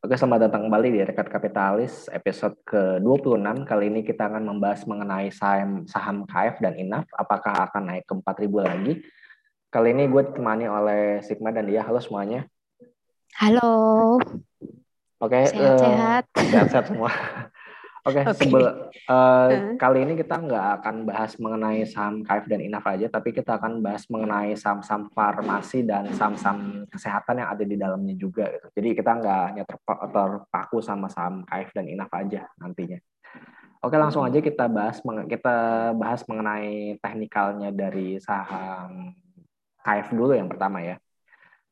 Oke, selamat datang kembali di Rekat Kapitalis episode ke-26. Kali ini kita akan membahas mengenai saham, saham KF dan INAF. Apakah akan naik ke 4.000 lagi? Kali ini gue ditemani oleh Sigma dan dia. Halo semuanya. Halo. Oke, sehat-sehat. Uh, sehat-sehat semua. Oke, okay, okay. uh, uh. kali ini kita nggak akan bahas mengenai saham KF dan INAF aja, tapi kita akan bahas mengenai saham-saham farmasi dan saham-saham kesehatan yang ada di dalamnya juga. Gitu. Jadi kita nggak hanya terpaku sama saham KF dan INAF aja nantinya. Oke, langsung aja kita bahas kita bahas mengenai teknikalnya dari saham KF dulu yang pertama ya.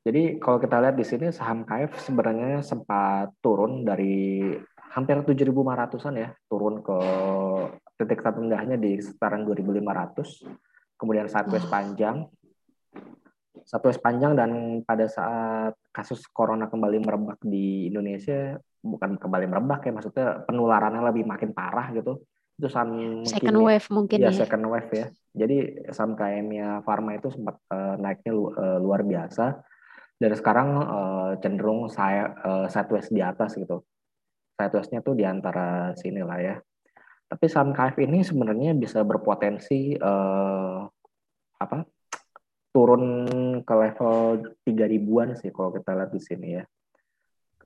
Jadi kalau kita lihat di sini saham KF sebenarnya sempat turun dari hampir 7.500-an ya, turun ke titik terendahnya di sekitaran 2.500. Kemudian sideways panjang. Sideways panjang dan pada saat kasus corona kembali merebak di Indonesia, bukan kembali merebak ya, maksudnya penularannya lebih makin parah gitu. Itu saham second wave mungkin ya, ya. second wave ya. Jadi saham KM-nya Pharma itu sempat uh, naiknya lu, uh, luar biasa. Dan sekarang uh, cenderung saya uh, sideways di atas gitu statusnya tuh di antara sini lah ya. Tapi saham KF ini sebenarnya bisa berpotensi eh, apa turun ke level 3 ribuan sih kalau kita lihat di sini ya.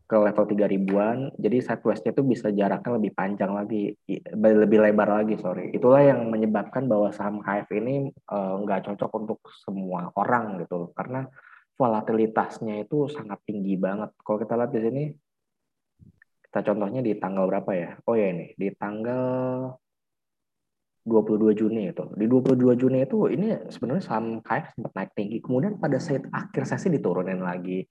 Ke level 3 ribuan jadi sideways-nya itu bisa jaraknya lebih panjang lagi lebih lebar lagi sorry. Itulah yang menyebabkan bahwa saham KF ini eh, nggak uh, cocok untuk semua orang gitu karena volatilitasnya itu sangat tinggi banget. Kalau kita lihat di sini kita contohnya di tanggal berapa ya? Oh ya ini, di tanggal 22 Juni itu. Di 22 Juni itu ini sebenarnya saham KF sempat naik tinggi. Kemudian pada saat akhir sesi diturunin lagi.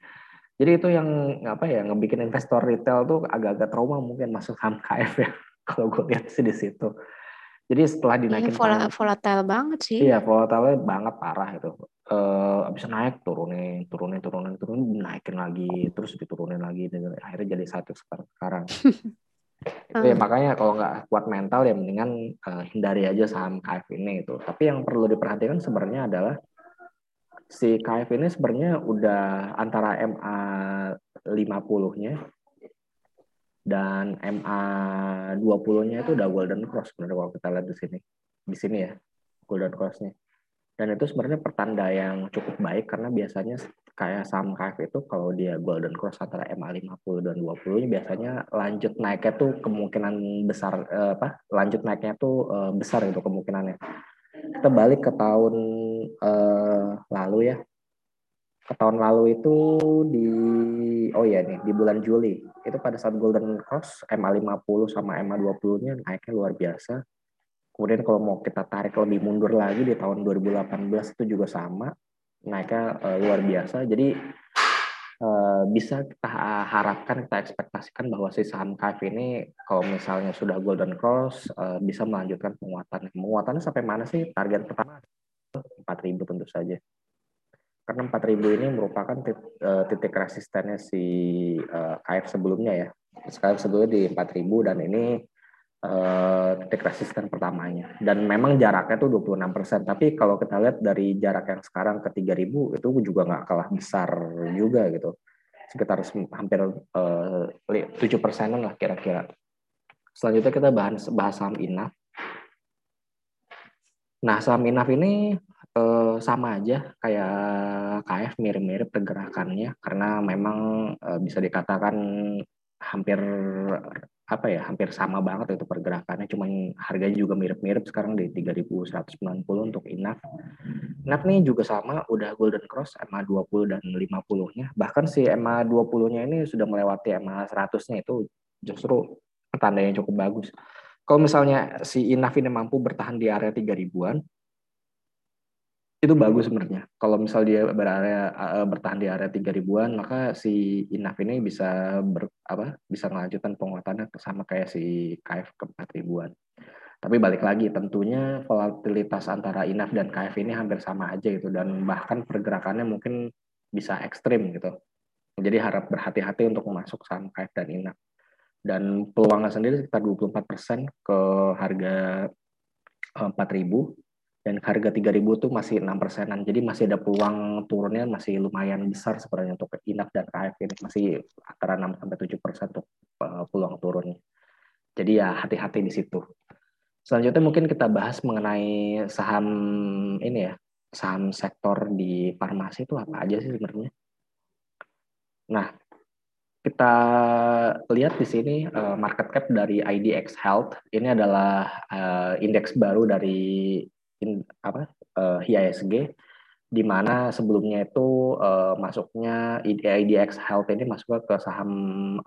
Jadi itu yang apa ya ngebikin investor retail tuh agak-agak trauma mungkin masuk saham KF ya. Kalau gue lihat sih di situ. Jadi setelah iya, dinaikin ini volatile banget sih. Iya, volatile banget parah itu. Uh, abis naik turunin, turunin, turunin, turunin, naikin lagi, terus diturunin lagi, dan akhirnya jadi satu sekarang. itu ya makanya kalau nggak kuat mental ya mendingan uh, hindari aja saham KF ini itu. Tapi yang perlu diperhatikan sebenarnya adalah si KF ini sebenarnya udah antara MA 50-nya dan MA 20-nya itu udah golden cross sebenarnya kalau kita lihat di sini. Di sini ya, golden cross-nya. Dan itu sebenarnya pertanda yang cukup baik karena biasanya kayak saham KF itu kalau dia golden cross antara MA 50 dan 20 biasanya lanjut naiknya tuh kemungkinan besar eh, apa? Lanjut naiknya tuh eh, besar itu kemungkinannya. Kita balik ke tahun eh, lalu ya ke tahun lalu itu di oh ya nih di bulan Juli itu pada saat Golden Cross MA 50 sama MA 20 nya naiknya luar biasa kemudian kalau mau kita tarik lebih mundur lagi di tahun 2018 itu juga sama. Naiknya uh, luar biasa. Jadi uh, bisa kita harapkan kita ekspektasikan bahwa si saham KF ini kalau misalnya sudah Golden Cross uh, bisa melanjutkan penguatan. Penguatannya sampai mana sih? Target pertama 4000 tentu saja. Karena 4000 ini merupakan eh, titik resistennya si KF sebelumnya ya. KF sebelumnya di 4000 dan ini titik resisten pertamanya. Dan memang jaraknya tuh 26%. Tapi kalau kita lihat dari jarak yang sekarang ke 3000 itu juga nggak kalah besar juga gitu. Sekitar hampir uh, 7 persenan lah kira-kira. Selanjutnya kita bahas, bahas saham INAF. Nah, saham INAF ini uh, sama aja kayak KF mirip-mirip pergerakannya karena memang bisa dikatakan hampir apa ya hampir sama banget itu pergerakannya cuman harganya juga mirip-mirip sekarang di 3190 untuk INAF. INAF nih juga sama udah golden cross MA 20 dan 50-nya. Bahkan si MA 20-nya ini sudah melewati MA 100-nya itu justru tanda yang cukup bagus. Kalau misalnya si INAF ini mampu bertahan di area 3000-an, itu bagus sebenarnya. Kalau misal dia berarea uh, bertahan di area tiga ribuan, maka si INAF ini bisa ber, apa bisa melanjutkan penguatannya sama kayak si KF ke empat ribuan. Tapi balik lagi tentunya volatilitas antara INAF dan KF ini hampir sama aja gitu dan bahkan pergerakannya mungkin bisa ekstrim gitu. Jadi harap berhati-hati untuk masuk saham KF dan INAF. Dan peluangnya sendiri sekitar 24% ke harga 4000 eh, dan harga 3000 tuh masih enam persenan. Jadi masih ada peluang turunnya masih lumayan besar sebenarnya untuk INAF dan KF ini. Masih antara 6 sampai 7 persen untuk uh, peluang turunnya. Jadi ya hati-hati di situ. Selanjutnya mungkin kita bahas mengenai saham ini ya saham sektor di farmasi itu apa aja sih sebenarnya. Nah kita lihat di sini uh, market cap dari IDX Health. Ini adalah uh, indeks baru dari in, apa uh, eh, IISG di mana sebelumnya itu uh, masuknya IDX Health ini masuk ke saham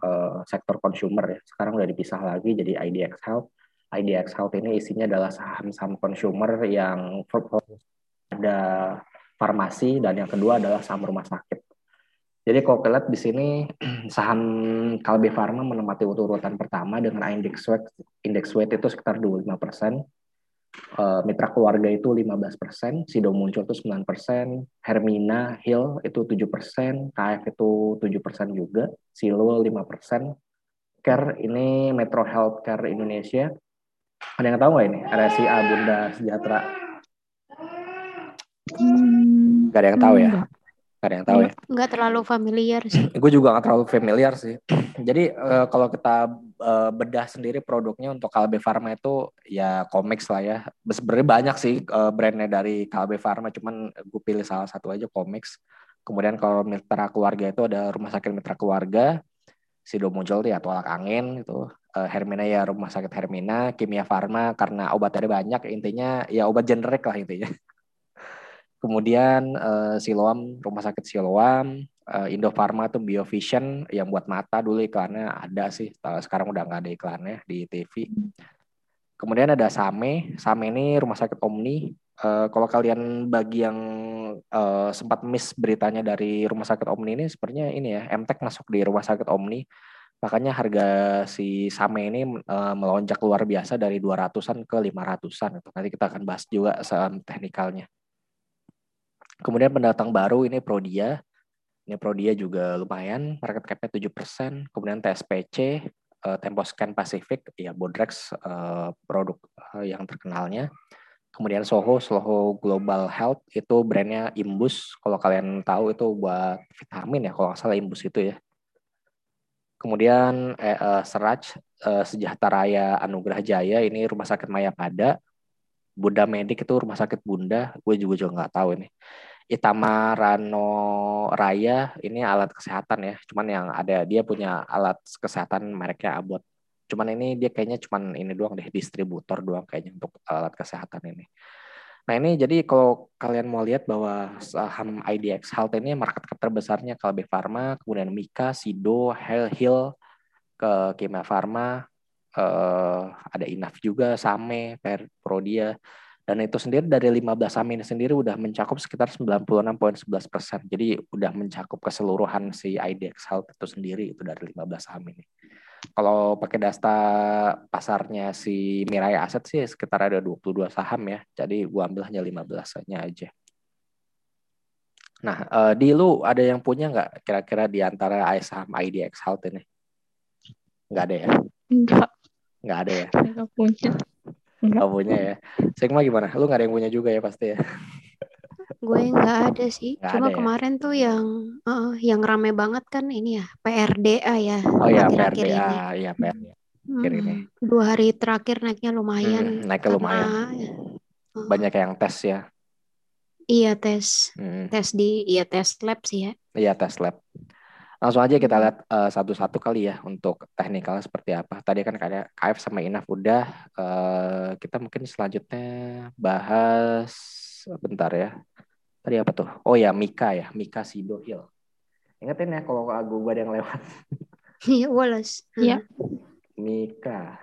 uh, sektor consumer ya. Sekarang udah dipisah lagi jadi IDX Health. IDX Health ini isinya adalah saham-saham consumer yang ada farmasi dan yang kedua adalah saham rumah sakit. Jadi kalau kita lihat di sini saham Kalbe Pharma menempati urutan pertama dengan index weight index weight itu sekitar 25 persen uh, mitra keluarga itu 15%, Sido Muncul itu 9%, Hermina Hill itu 7%, KF itu 7% juga, Silo 5%, Care ini Metro Healthcare Indonesia. Ada yang tahu nggak ini? RSIA Bunda Sejahtera. Hmm, gak ada yang tahu ya? Gak ada yang tahu ya? Nggak terlalu familiar sih. Gue juga nggak terlalu familiar sih. Jadi uh, kalau kita uh, bedah sendiri produknya untuk Kalbe Pharma itu ya Comics lah ya. Sebenarnya banyak sih uh, brandnya dari Kalbe Pharma, cuman gue pilih salah satu aja Comics. Kemudian kalau mitra keluarga itu ada rumah sakit mitra keluarga, Sido muncul ya tolak angin itu uh, Hermina ya rumah sakit Hermina, Kimia Farma karena obatnya banyak intinya ya obat generik lah intinya. Kemudian uh, Siloam, rumah sakit Siloam, uh, Indo Farma tuh Biovision yang buat mata dulu iklannya ada sih. Sekarang udah nggak ada iklannya di TV. Kemudian ada Same, Same ini rumah sakit Omni. Uh, kalau kalian bagi yang uh, sempat miss beritanya dari rumah sakit Omni ini, sebenarnya ini ya, MTek masuk di rumah sakit Omni. Makanya harga si Same ini uh, melonjak luar biasa dari 200-an ke 500-an. Nanti kita akan bahas juga teknikalnya. Kemudian pendatang baru ini Prodia. Ini Prodia juga lumayan, market cap-nya 7%. Kemudian TSPC, uh, eh, Temposcan Pacific, ya Bodrex uh, produk uh, yang terkenalnya. Kemudian Soho, Soho Global Health itu brandnya Imbus. Kalau kalian tahu itu buat vitamin ya, kalau nggak salah Imbus itu ya. Kemudian eh, uh, Seraj, uh, Sejahteraya Anugerah Jaya ini rumah sakit Mayapada. Bunda Medik itu rumah sakit Bunda, gue juga juga nggak tahu ini. Itama Rano Raya ini alat kesehatan ya, cuman yang ada dia punya alat kesehatan mereknya Abbott. Cuman ini dia kayaknya cuman ini doang deh distributor doang kayaknya untuk alat kesehatan ini. Nah ini jadi kalau kalian mau lihat bahwa saham IDX Health ini market cap terbesarnya Kalbe Pharma, kemudian Mika, Sido, Hill, ke Kimia Pharma, uh, ada Inaf juga, Same, Per, Prodia. Dan itu sendiri dari 15 saham ini sendiri udah mencakup sekitar 96,11 persen. Jadi udah mencakup keseluruhan si IDX Health itu sendiri itu dari 15 saham ini. Kalau pakai data pasarnya si Mirai Aset sih sekitar ada 22 saham ya. Jadi gua ambil hanya 15-nya aja. Nah, uh, di lu ada yang punya nggak kira-kira di antara saham IDX Health ini? Nggak ada ya? Enggak. Nggak ada ya? Nggak punya. Nggak punya ya. Sigma gimana? Lu nggak ada yang punya juga ya pasti ya? Gue nggak ada sih. Nggak Cuma ada ya? kemarin tuh yang uh, yang rame banget kan ini ya PRDA ya. Oh iya PRDA, ini. iya PRDA. Akhir Hmm, ini. dua hari terakhir naiknya lumayan Hmm, naiknya karena lumayan. uh, Banyak yang tes ya. iya tes Hmm, tes di iya tes lab sih ya. iya tes lab. Langsung aja kita lihat uh, satu-satu kali ya untuk teknikal seperti apa. Tadi kan kayak KF sama Inaf udah. Uh, kita mungkin selanjutnya bahas bentar ya. Tadi apa tuh? Oh ya Mika ya, Mika Sido Hill. Ingetin ya kalau gue ada yang lewat. Iya Wallace. Iya. Mika.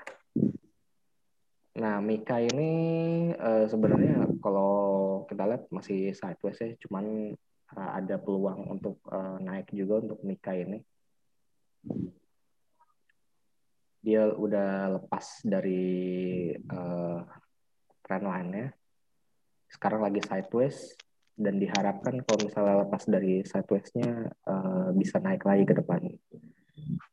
Nah, Mika ini uh, sebenarnya kalau kita lihat masih sideways ya, cuman uh, ada peluang untuk uh, naik juga untuk Mika ini. Dia udah lepas dari uh, trend line-nya. Sekarang lagi sideways dan diharapkan kalau misalnya lepas dari sideways-nya uh, bisa naik lagi ke depan.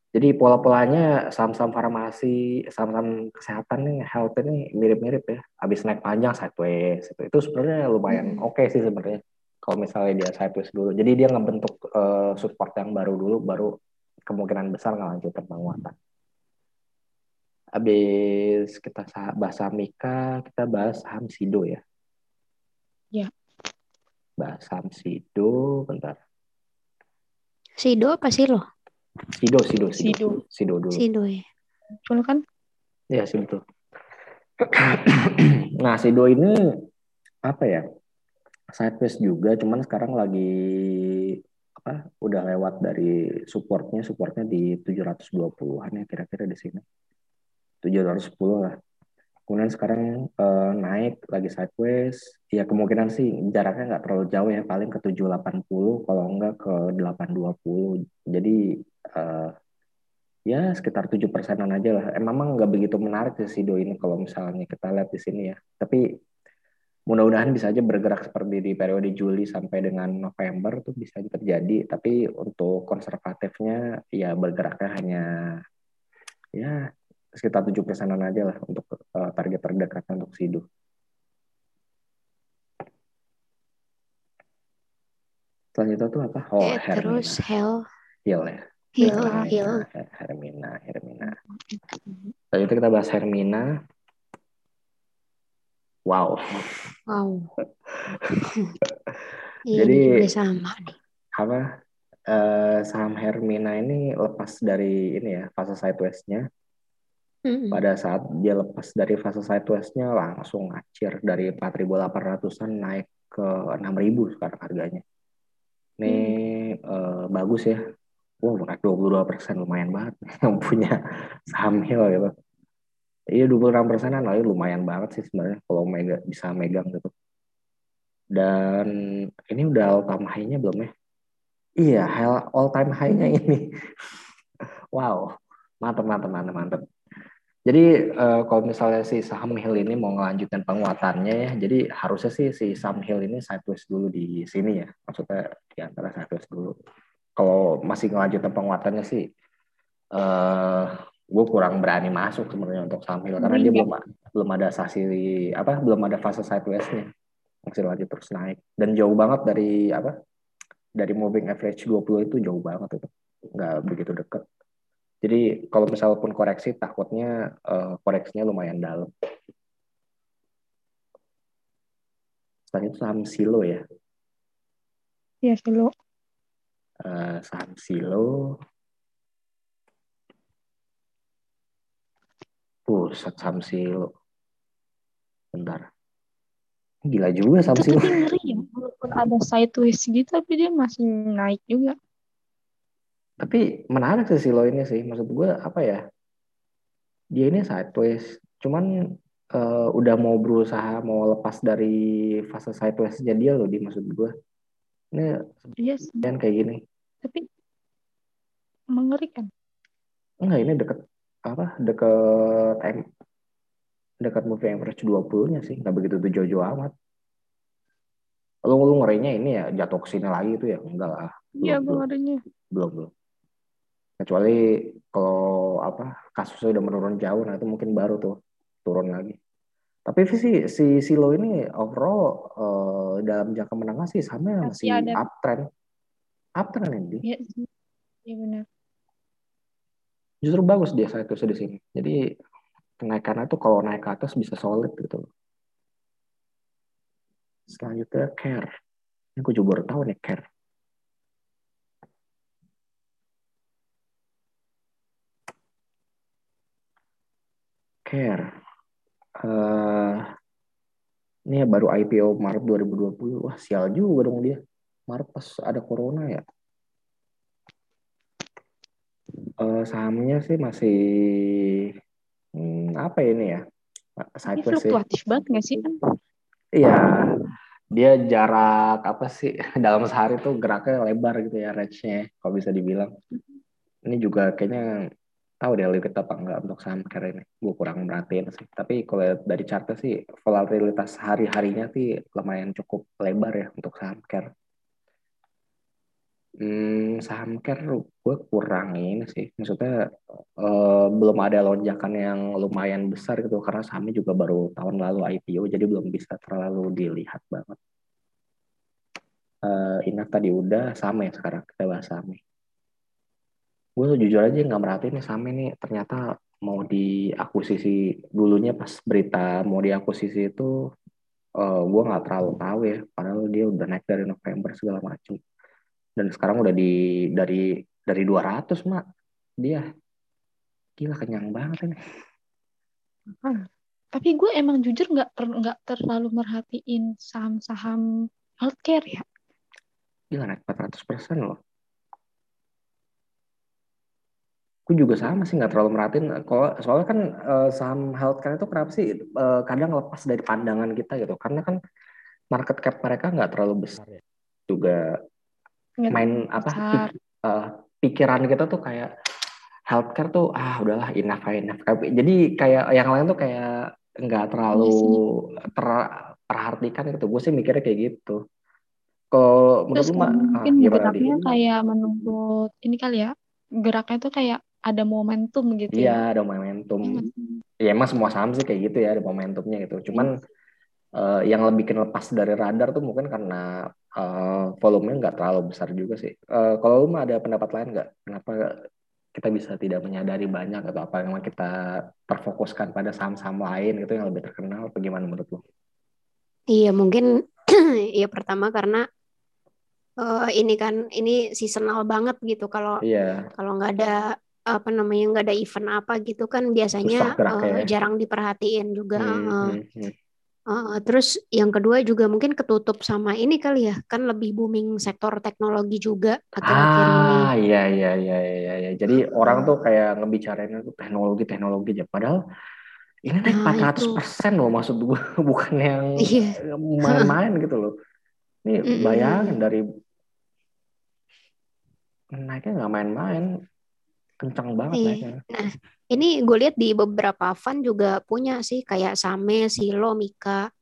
Jadi pola-polanya saham-saham farmasi, saham-saham kesehatan nih, health ini mirip-mirip ya. Habis naik panjang sideways itu, itu sebenarnya lumayan oke okay sih sebenarnya. Kalau misalnya dia sideways dulu, jadi dia ngebentuk uh, support yang baru dulu, baru kemungkinan besar ngelanjutin penguatan. Habis kita bahas saham Mika, kita bahas saham Sido ya. Ya. Bahas saham Sido, bentar. Sido apa sih lo? Sido, Sido, Sido. Sido. Sido dulu. Sido ya. Betul kan? Ya, Sido. nah, Sido ini apa ya? Sideways juga, cuman sekarang lagi apa? Udah lewat dari supportnya, supportnya di 720-an ya kira-kira di sini. 710 lah. Kemudian sekarang uh, naik lagi sideways, ya kemungkinan sih jaraknya nggak terlalu jauh ya, paling ke 780 kalau enggak ke 820. Jadi uh, ya sekitar tujuh persenan aja lah. Eh, memang nggak begitu menarik sih Sido ini kalau misalnya kita lihat di sini ya. Tapi mudah-mudahan bisa aja bergerak seperti di periode Juli sampai dengan November tuh bisa terjadi. Tapi untuk konservatifnya ya bergeraknya hanya ya sekitar tujuh persenan aja lah untuk uh, target terdekatnya untuk Sido. Selanjutnya tuh apa? Oh, eh, terus Hell. Hill ya. Hill, Hill. Hermina, Hermina. Selanjutnya kita bahas Hermina. Wow. Wow. Jadi ini sama nih. Apa? Uh, saham Hermina ini lepas dari ini ya fase sideways-nya Pada saat dia lepas dari fase sideways-nya langsung ngacir dari 4.800-an naik ke 6.000 sekarang harganya. Ini hmm. uh, bagus ya. Wah, wow, naik 22 persen lumayan banget yang punya saham Hill gitu. Iya 26 persenan lalu lumayan banget sih sebenarnya kalau mega, bisa megang gitu. Dan ini udah all time high-nya belum ya? Iya, all time high-nya ini. wow, mantep, mantep, mantep, mantep. Jadi uh, kalau misalnya si saham Hill ini mau ngelanjutin penguatannya ya, jadi harusnya sih si saham Hill ini sideways dulu di sini ya, maksudnya di antara sideways dulu. Kalau masih ngelanjutin penguatannya sih, uh, gue kurang berani masuk sebenarnya untuk saham Hill karena dia belum belum ada sasi apa, belum ada fase sidewaysnya, masih lanjut terus naik dan jauh banget dari apa, dari moving average 20 itu jauh banget itu, nggak begitu deket. Jadi kalau misalnya pun koreksi takutnya uh, koreksinya lumayan dalam. Selanjutnya saham silo ya. Iya silo. Uh, saham silo. Pusat saham silo. Bentar. Gila juga saham silo. Tapi ngeri ya, walaupun ada sideways gitu tapi dia masih naik juga tapi menarik sih Silo ini sih maksud gue apa ya dia ini sideways cuman uh, udah mau berusaha mau lepas dari fase sideways jadi dia loh di maksud gue ini yes. dan kayak gini tapi mengerikan enggak ini deket apa? Deket M dekat moving average 20 nya sih. Nggak begitu tuh jauh-jauh amat. Lu lu ngerinya ini ya jatuh ke sini lagi itu ya? Enggak lah. Iya gue ngerinya. Belum belum. Kecuali kalau apa kasusnya udah menurun jauh nah itu mungkin baru tuh turun lagi. Tapi si si Silo ini overall uh, dalam jangka menengah sih sama masih, masih ada. uptrend. Uptrend ini iya ya, benar justru bagus dia saya tuh di sini jadi kenaikannya tuh kalau naik ke atas bisa solid gitu selanjutnya care ini gue juga baru tahu nih care Care. Uh, ini ya baru IPO Maret 2020. Wah, sial juga dong dia. Maret pas ada corona ya. Uh, sahamnya sih masih hmm, apa ini ya? Ini fluktuatif banget nggak sih? Iya, dia jarak apa sih dalam sehari tuh geraknya lebar gitu ya range-nya kalau bisa dibilang. Ini juga kayaknya tahu deh liquid apa enggak untuk saham care ini. Gue kurang merhatiin sih. Tapi kalau dari chartnya sih volatilitas hari-harinya sih lumayan cukup lebar ya untuk saham care. Hmm, saham care gue kurang ini sih. Maksudnya eh, belum ada lonjakan yang lumayan besar gitu karena sahamnya juga baru tahun lalu IPO jadi belum bisa terlalu dilihat banget. Eh, Inak tadi udah sama ya sekarang kita bahas saham. Gue jujur aja nggak merhatiin saham ini ternyata mau diakuisisi dulunya pas berita mau diakuisisi itu uh, gue nggak terlalu tahu ya padahal dia udah naik dari November segala macam dan sekarang udah di dari dari 200 mak. Dia gila kenyang banget ini. Hmm. Tapi gue emang jujur nggak ter- nggak terlalu merhatiin saham-saham healthcare ya. gila naik 400 persen loh. Gue juga sama sih nggak terlalu merhatiin. Kalau soalnya kan uh, saham healthcare itu kenapa sih uh, kadang lepas dari pandangan kita gitu. Karena kan market cap mereka nggak terlalu besar ya. juga Nggak main apa uh, pikiran kita tuh kayak healthcare tuh ah udahlah enough enough. Jadi kayak yang lain tuh kayak nggak terlalu terperhatikan gitu. Gue sih mikirnya kayak gitu. Kalau menurut lu ah, mungkin gimana geraknya kayak menurut ini kali ya. Geraknya tuh kayak ada momentum gitu iya ya. ada momentum. Iya sih? ya emang semua saham sih kayak gitu ya ada momentumnya gitu. Cuman eh, yang lebih bikin lepas dari radar tuh mungkin karena eh, volumenya nggak terlalu besar juga sih Eh, kalau lu mah ada pendapat lain nggak kenapa kita bisa tidak menyadari banyak atau apa memang kita terfokuskan pada saham-saham lain gitu yang lebih terkenal atau gimana menurut lu? Iya mungkin ya pertama karena eh, ini kan ini seasonal banget gitu kalau Iya, kalau nggak ada apa namanya nggak ada event apa gitu kan biasanya ya. jarang diperhatiin juga. Hmm, hmm. Eh, terus yang kedua juga mungkin ketutup sama ini kali ya kan lebih booming sektor teknologi juga akhir-akhir ini. Ah, iya, iya, iya, iya, iya. Jadi orang tuh kayak ngebicarain itu teknologi, teknologi aja. Padahal ini naik Nah 400 itu persen loh maksud gue, bukan yang iya. main-main gitu loh. Ini Mm-mm. bayangin dari naiknya nggak main-main, kencang banget Iya. naiknya. Nah, ini gue lihat di beberapa fund juga punya sih kayak Same, Silo, Mika,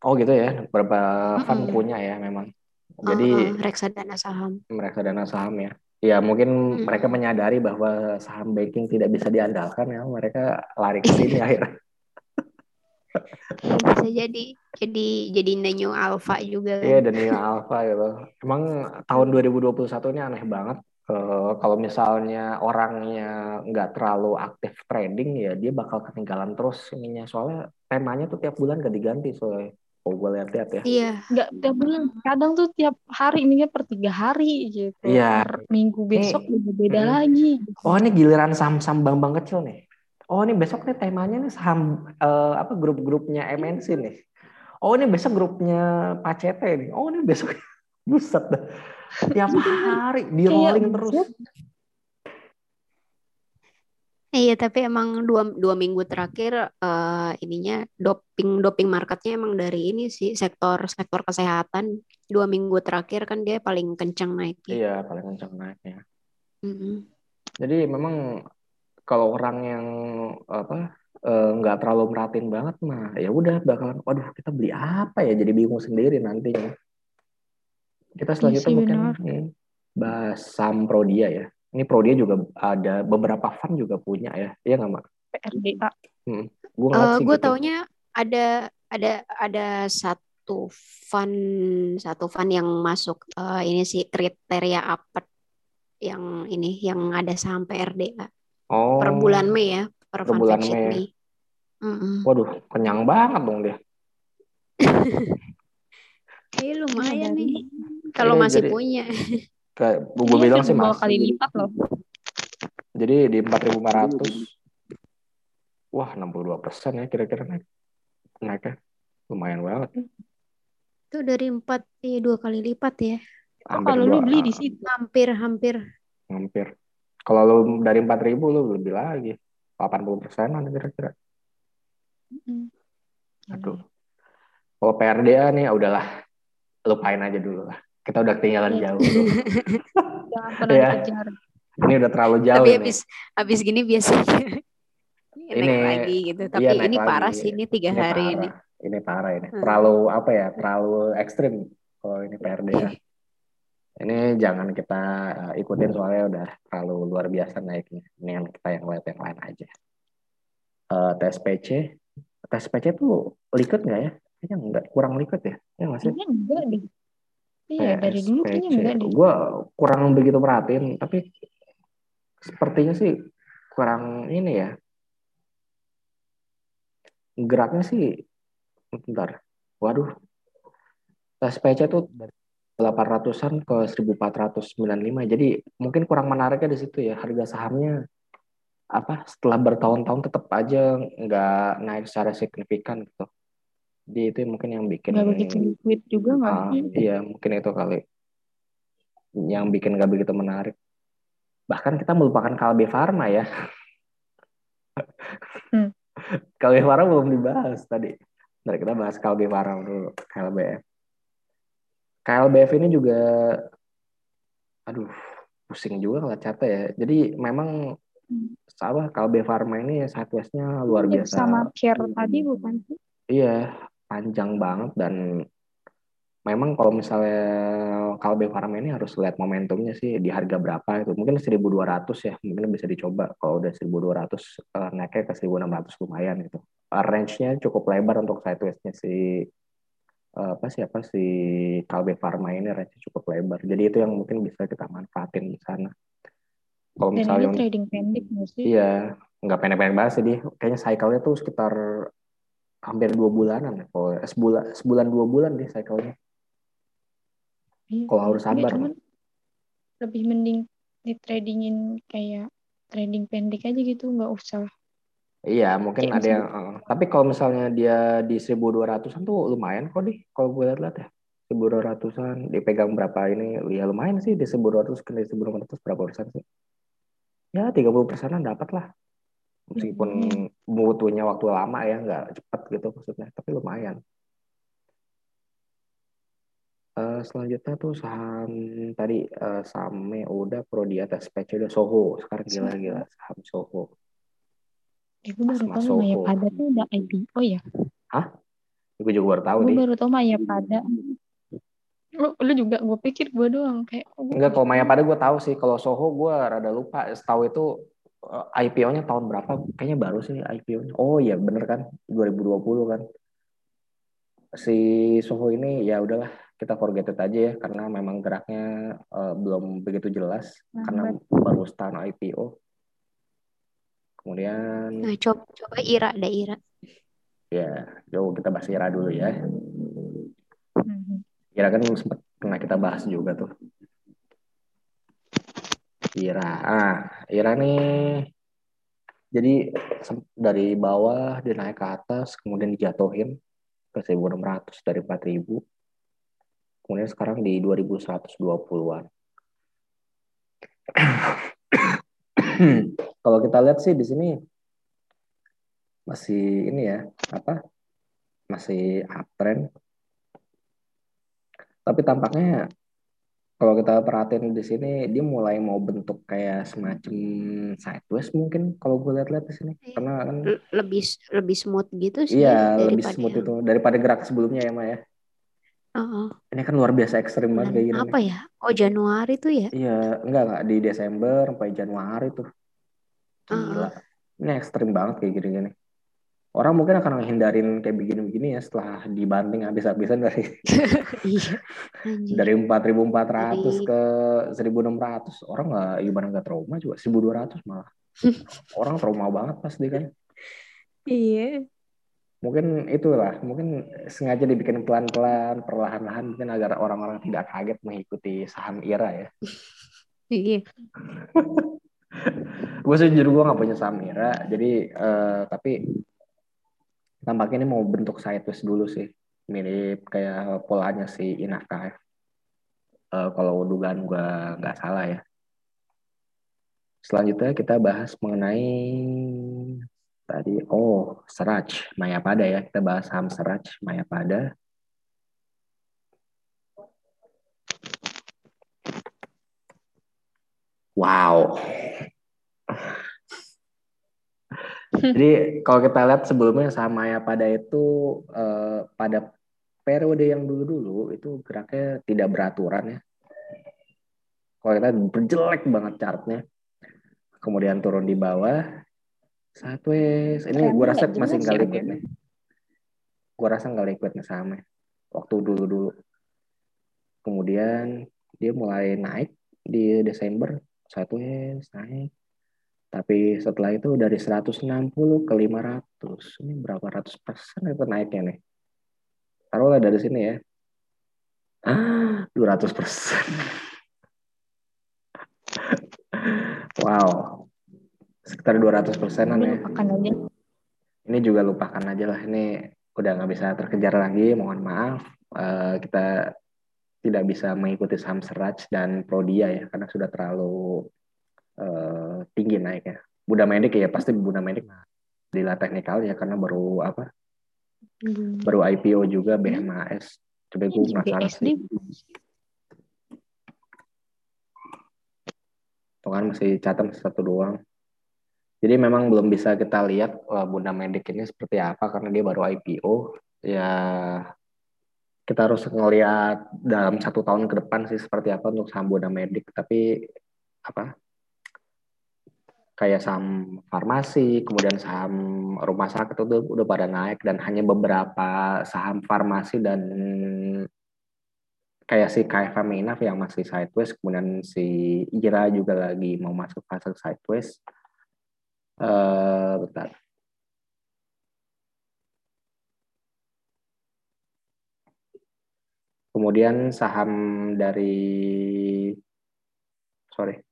Oh gitu ya, beberapa fund Mm-mm. punya ya memang. Jadi uh, reksadana saham. mereka dana saham ya. Ya mungkin mereka Mm-mm. menyadari bahwa saham banking tidak bisa diandalkan ya, mereka lari ke sini akhirnya. Ya, bisa jadi jadi jadi Neo Alpha juga Iya, kan. dan ini alpha gitu. Emang tahun 2021 ini aneh banget. Eh, kalau misalnya orangnya nggak terlalu aktif trading ya dia bakal ketinggalan terus ininya soalnya temanya tuh tiap bulan ganti-ganti soalnya. Oh gue lihat-lihat ya. Iya. Nggak tiap bulan. Kadang tuh tiap hari ini per tiga hari gitu. Iya. Per minggu besok udah beda Mm-mm. lagi. gitu. Oh ini giliran saham-saham bank-bank kecil nih. Oh ini besok nih temanya nih saham eh, apa grup-grupnya MNC nih. Oh ini besok grupnya Pacete nih. Oh ini besok buset dah. Tiap hari di rolling terus. Iya, tapi emang dua, dua minggu terakhir eh, ininya doping doping marketnya emang dari ini sih sektor sektor kesehatan. Dua minggu terakhir kan dia paling kencang naiknya. Iya paling kencang naiknya. Mm-mm. Jadi memang kalau orang yang apa eh, nggak terlalu merhatiin banget mah ya udah bakalan waduh kita beli apa ya jadi bingung sendiri nantinya. Kita Iya selanjutnya sih mungkin hmm, bahas saham Prodia ya. Ini Prodia juga ada beberapa fund juga punya ya. Iya nggak mak? PRDA. Gue Eh, sih gue gitu. taunya ada ada ada satu fund satu fund yang masuk eh, ini sih kriteria apa yang ini yang ada saham PRDA Oh, per bulan Mei ya per per bulan Mei. Mei. Mm-mm. Waduh, kenyang banget dong dia. Iya Iya lumayan nih kalau Iya, masih jadi punya. kayak gue bilang sih masih. kali lipat loh. Jadi di 4.500, wah 62 persen ya kira-kira naik naiknya lumayan banget. Itu dari empat iya dua kali lipat ya. Oh kalau dua, lu beli di situ. Hampir hampir. hampir. Kalau lu dari 4.000 lu lebih lagi, 80 persenan kira-kira. Mm. Aduh. Kalau PRDA nih ya udahlah, lupain aja dulu lah. Kita udah ketinggalan Iya. jauh. Jangan pernah Iya. dikejar. Ini udah terlalu jauh Tapi habis habis gini biasanya naik Ini- lagi gitu. Tapi iya, naik ini parah sih ini tiga Ini hari parah. ini. Ini parah ini. Hmm. Terlalu apa ya? Terlalu ekstrim kalau ini PRDA. Ini jangan kita uh, ikutin soalnya udah terlalu luar biasa naiknya. Ini yang kita yang lihat yang lain aja. Uh, TSPC, TSPC tuh liquid nggak ya? Kayaknya enggak, kurang liquid ya? Ya nggak sih? Enggak deh. Iya, dari dulu kayaknya enggak deh. Gue kurang begitu perhatiin, tapi sepertinya sih kurang ini ya. Geraknya sih, bentar. Waduh, SPC tuh dari 800-an ke 1495. Jadi mungkin kurang menariknya di situ ya. Harga sahamnya apa setelah bertahun-tahun tetap aja nggak naik secara signifikan gitu. Jadi itu mungkin yang bikin nggak begitu liquid juga nggak? Ah, iya mungkin itu kali yang bikin nggak begitu menarik. Bahkan kita melupakan Kalbe Farma ya. Hmm. Kalbe Farma belum dibahas tadi. Nah, kita bahas Kalbe Farma dulu, KLBF. KLBF ini juga aduh pusing juga kalau catat ya. Jadi memang sama Kalbe Farma ini sideways-nya luar biasa. Sama care tadi bukan sih? Iya, panjang banget dan memang kalau misalnya Kalbe Farma ini harus lihat momentumnya sih di harga berapa itu. Mungkin 1200 ya, mungkin bisa dicoba kalau udah 1200 uh, naiknya ke 1600 lumayan gitu. Uh, range-nya cukup lebar untuk sideways-nya si uh, apa sih apa si Kalbe Farma ini range cukup lebar. Jadi itu yang mungkin bisa kita manfaatin di sana. Kalau misalnya trading pendek sih? Iya, nggak pendek-pendek banget sih dia. Kayaknya cycle-nya tuh sekitar hampir dua bulanan ya. Kalau sebulan sebulan dua bulan deh cycle-nya. Iya, Kalau harus sabar. Cuman lebih mending di tradingin kayak trading pendek aja gitu, nggak usah. Iya, mungkin kayak ada yang. Uh, tapi kalau misalnya dia di 1200-an tuh lumayan kok nih, kalau gue lihat-lihat ya. 1200-an dipegang berapa ini ya lumayan sih di 1200 ke 1400 berapa persen sih ya 30 persenan dapat lah meskipun butuhnya waktu lama ya nggak cepat gitu maksudnya tapi lumayan uh, selanjutnya tuh saham tadi uh, sahame udah pro di atas PC udah Soho sekarang gila gila saham Soho Ibu baru tahu Maya Pada tuh udah IPO ya? Hah? Gue juga baru tahu gue baru tahu Maya Pada. Lu, lu juga gue pikir gue doang kayak. Oh, Enggak kalau Maya Pada gue tahu sih. Kalau Soho gue rada lupa. Setahu itu eh, IPO-nya tahun berapa? Kayaknya baru sih IPO-nya. Oh iya bener kan 2020 kan. Si Soho ini ya udahlah kita forget it aja ya karena memang geraknya uh, belum begitu jelas nah, karena baru start IPO. Kemudian nah, coba coba Ira ada Ira. Ya, coba kita bahas Ira dulu ya. Hmm. Ira kan sempat pernah kita bahas juga tuh. Ira, ah, Ira nih jadi dari bawah dia naik ke atas, kemudian dijatuhin ke 1600 dari 4000 kemudian sekarang di 2120-an. Kalau kita lihat sih di sini masih ini ya, apa? Masih uptrend. Tapi tampaknya kalau kita perhatiin di sini dia mulai mau bentuk kayak semacam sideways mungkin kalau gue lihat-lihat di sini iya. karena kan lebih lebih smooth gitu sih iya lebih smooth itu daripada gerak sebelumnya ya Maya Uh-uh. Ini kan luar biasa ekstrim banget kayak gini. Apa ya? Oh Januari tuh ya? Iya, enggak enggak di Desember sampai Januari tuh. Gila. Uh-uh. Ini ekstrim banget kayak gini-gini. Orang mungkin akan menghindarin kayak begini-begini ya setelah dibanting habis-habisan dari iya, dari 4.400 ke 1.600 orang nggak gimana nggak trauma juga? 1.200 malah. Orang trauma banget pasti kan. Iya. Mungkin itulah mungkin sengaja dibikin pelan-pelan perlahan-lahan mungkin agar orang-orang tidak kaget mengikuti saham IRA ya. Iya. Gue sejujur gue gak punya saham IRA jadi uh, tapi tampaknya ini mau bentuk sideways dulu sih mirip kayak polanya si Inaka uh, eh, kalau dugaan gue nggak salah ya selanjutnya kita bahas mengenai Tadi, oh, Seraj, Mayapada ya. Kita bahas saham Seraj, Mayapada. Wow. Jadi kalau kita lihat sebelumnya saham Mayapada itu eh, pada periode yang dulu-dulu itu geraknya tidak beraturan ya. Kalau kita jelek banget chartnya. Kemudian turun di bawah. Sideways. Ini gue rasa masih nggak liquid nih. Gue rasa nggak liquid nih sahamnya. Waktu dulu-dulu. Kemudian dia mulai naik di Desember. Sideways, naik. Tapi setelah itu dari 160 ke 500. Ini berapa ratus persen itu naiknya nih? Taruhlah dari sini ya. Ah, 200 persen. wow. Sekitar 200 persenan ya. Lupakan aja. Ini juga lupakan aja lah. Ini udah nggak bisa terkejar lagi. Mohon maaf. Uh, kita tidak bisa mengikuti saham Seraj dan Prodia ya. Karena sudah terlalu uh, tinggi naiknya. Buda Medik ya pasti Buda Medik di teknikal ya karena baru apa? Hmm. Baru IPO juga BMAS. Coba gue penasaran sih. Tuh kan masih catat satu doang. Jadi memang belum bisa kita lihat uh, Bunda Medik ini seperti apa karena dia baru IPO. Ya kita harus ngelihat dalam satu tahun ke depan sih seperti apa untuk saham Bunda Medik. Tapi apa kayak saham farmasi, kemudian saham rumah sakit itu udah pada naik dan hanya beberapa saham farmasi dan kayak si KFM Minaf yang masih sideways, kemudian si Ira juga lagi mau masuk fase sideways. Uh, bentar. Kemudian saham dari sorry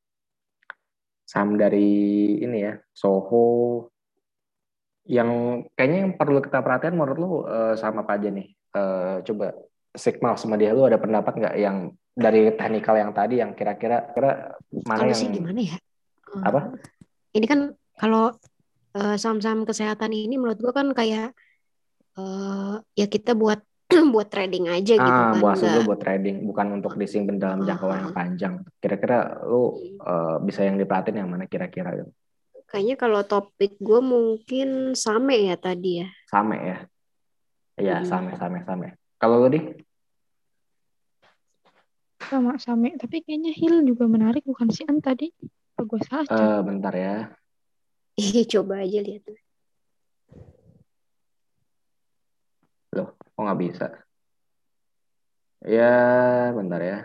saham dari ini ya Soho. Yang kayaknya yang perlu kita perhatikan menurut lu uh, sama apa aja nih? Uh, coba Sigma sama dia lu ada pendapat nggak yang dari teknikal yang tadi yang kira-kira kira mana kalau yang sih gimana ya? Apa? ini kan kalau uh, saham-saham kesehatan ini menurut gua kan kayak uh, ya kita buat buat trading aja gitu ah, kan. buat juga buat trading, bukan untuk disimpan dalam jangka yang panjang. Kira-kira lu uh, bisa yang diperhatiin yang mana kira-kira gitu? Kayaknya kalau topik gue mungkin same ya tadi ya. Same ya. Iya, hmm. same same same. Kalau lu di? Sama same, tapi kayaknya Hill juga menarik bukan si An tadi. Apa gue salah? Uh, bentar ya. Ih, coba aja lihat. Loh, kok nggak bisa? Ya, bentar ya.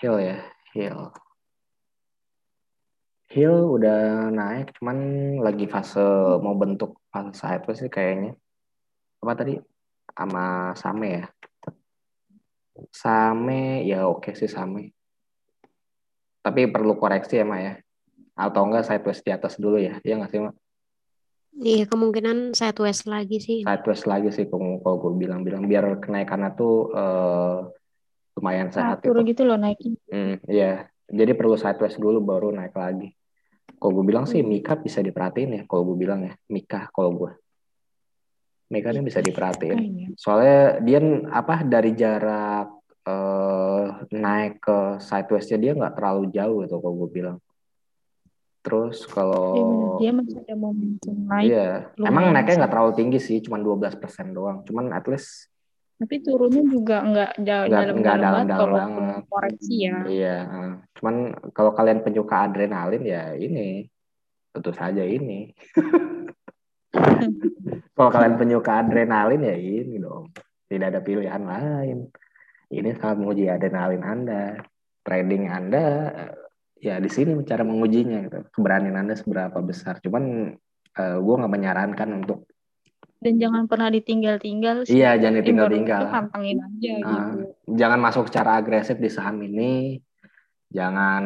Hill ya, Hill. Hill udah naik, cuman lagi fase mau bentuk fase sideways sih kayaknya. Apa tadi? Sama Same ya. Same, ya oke sih Same tapi perlu koreksi ya Mak ya atau enggak sideways di atas dulu ya iya nggak sih Mak Iya kemungkinan sideways lagi sih. Sideways lagi sih kalau, kalau gue bilang-bilang biar kenaikannya tuh uh, lumayan sehat Atur gitu. gitu loh naikin. Hmm, iya. Jadi perlu sideways dulu baru naik lagi. Kalau gue bilang sih hmm. Mika bisa diperhatiin ya. Kalau gue bilang ya Mika kalau gue. Mika ini bisa diperhatiin. Iya. Soalnya dia apa dari jarak uh, naik ke sidewaysnya dia nggak terlalu jauh itu kalau gue bilang. Terus kalau dia masih ada momentum naik. Iya, emang naiknya nggak terlalu tinggi sih, cuma 12 persen doang. Cuman at least. Tapi turunnya juga nggak jauh dalam nggak dalam dalam. Koreksi ya. Iya, cuman kalau kalian penyuka adrenalin ya ini, tentu saja ini. kalau kalian penyuka adrenalin ya ini dong, tidak ada pilihan lain ini sangat menguji adrenalin Anda, trading Anda, ya di sini cara mengujinya gitu. Keberanian Anda seberapa besar. Cuman uh, gue nggak menyarankan untuk dan jangan pernah ditinggal-tinggal sih. Iya, jangan ditinggal-tinggal. Pantengin aja uh, gitu. Jangan masuk secara agresif di saham ini. Jangan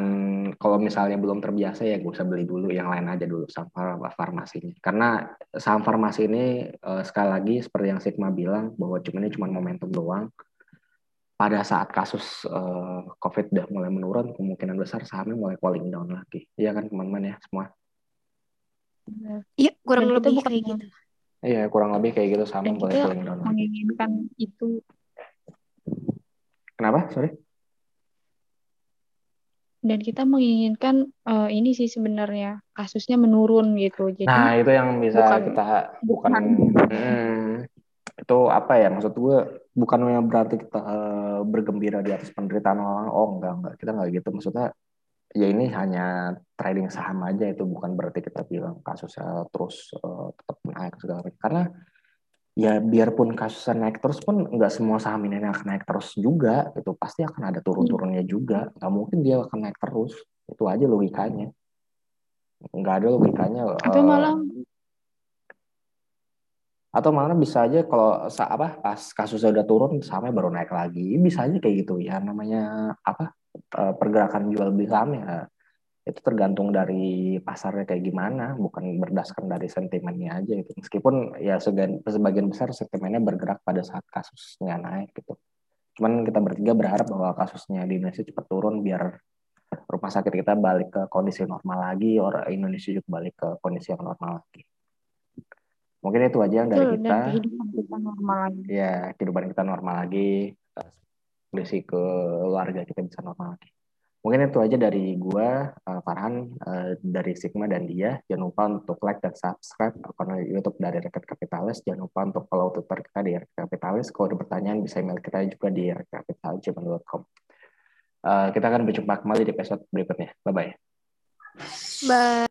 kalau misalnya belum terbiasa ya gue usah beli dulu yang lain aja dulu saham farmasinya. Karena saham farmasi ini uh, sekali lagi seperti yang Sigma bilang bahwa cuma ini cuma momentum doang pada saat kasus uh, COVID udah mulai menurun, kemungkinan besar sahamnya mulai falling down lagi. Iya kan teman-teman ya semua? Iya, kurang Dan lebih kayak gitu. Iya, kurang lebih kayak gitu sahamnya mulai falling down. Menginginkan itu. Kenapa? Sorry? dan kita menginginkan uh, ini sih sebenarnya kasusnya menurun gitu. Jadi Nah, itu yang bisa bukan kita bukan bukan hmm, itu apa ya maksud gue bukan yang berarti kita uh, bergembira di atas penderitaan orang. Oh, enggak, enggak. Kita enggak gitu. Maksudnya ya ini hanya trading saham aja itu bukan berarti kita bilang kasusnya terus uh, tetap naik segala macam. Karena ya biarpun kasusnya naik terus pun nggak semua saham ini akan naik terus juga itu pasti akan ada turun-turunnya juga nggak mungkin dia akan naik terus itu aja logikanya nggak ada logikanya atau malah atau malah bisa aja kalau apa pas kasusnya udah turun sahamnya baru naik lagi bisa aja kayak gitu ya namanya apa eh, pergerakan jual beli saham ya itu tergantung dari pasarnya kayak gimana, bukan berdasarkan dari sentimennya aja itu. Meskipun ya sebagian besar sentimennya bergerak pada saat kasusnya naik gitu. Cuman kita bertiga berharap bahwa kasusnya di Indonesia cepat turun biar rumah sakit kita balik ke kondisi normal lagi, orang Indonesia juga balik ke kondisi yang normal lagi. Mungkin itu aja yang dari Betul, kita. kehidupan kita normal lagi. Ya, kehidupan kita normal lagi. Kondisi keluarga kita bisa normal lagi. Mungkin itu aja dari gua, uh, Farhan, uh, dari Sigma dan dia. Jangan lupa untuk like dan subscribe akun YouTube dari Rakyat Kapitalis. Jangan lupa untuk follow Twitter kita di Rakyat Kapitalis. Kalau ada pertanyaan bisa email kita juga di rakyatkapital.com. Uh, kita akan berjumpa kembali di episode berikutnya. Bye-bye. Bye.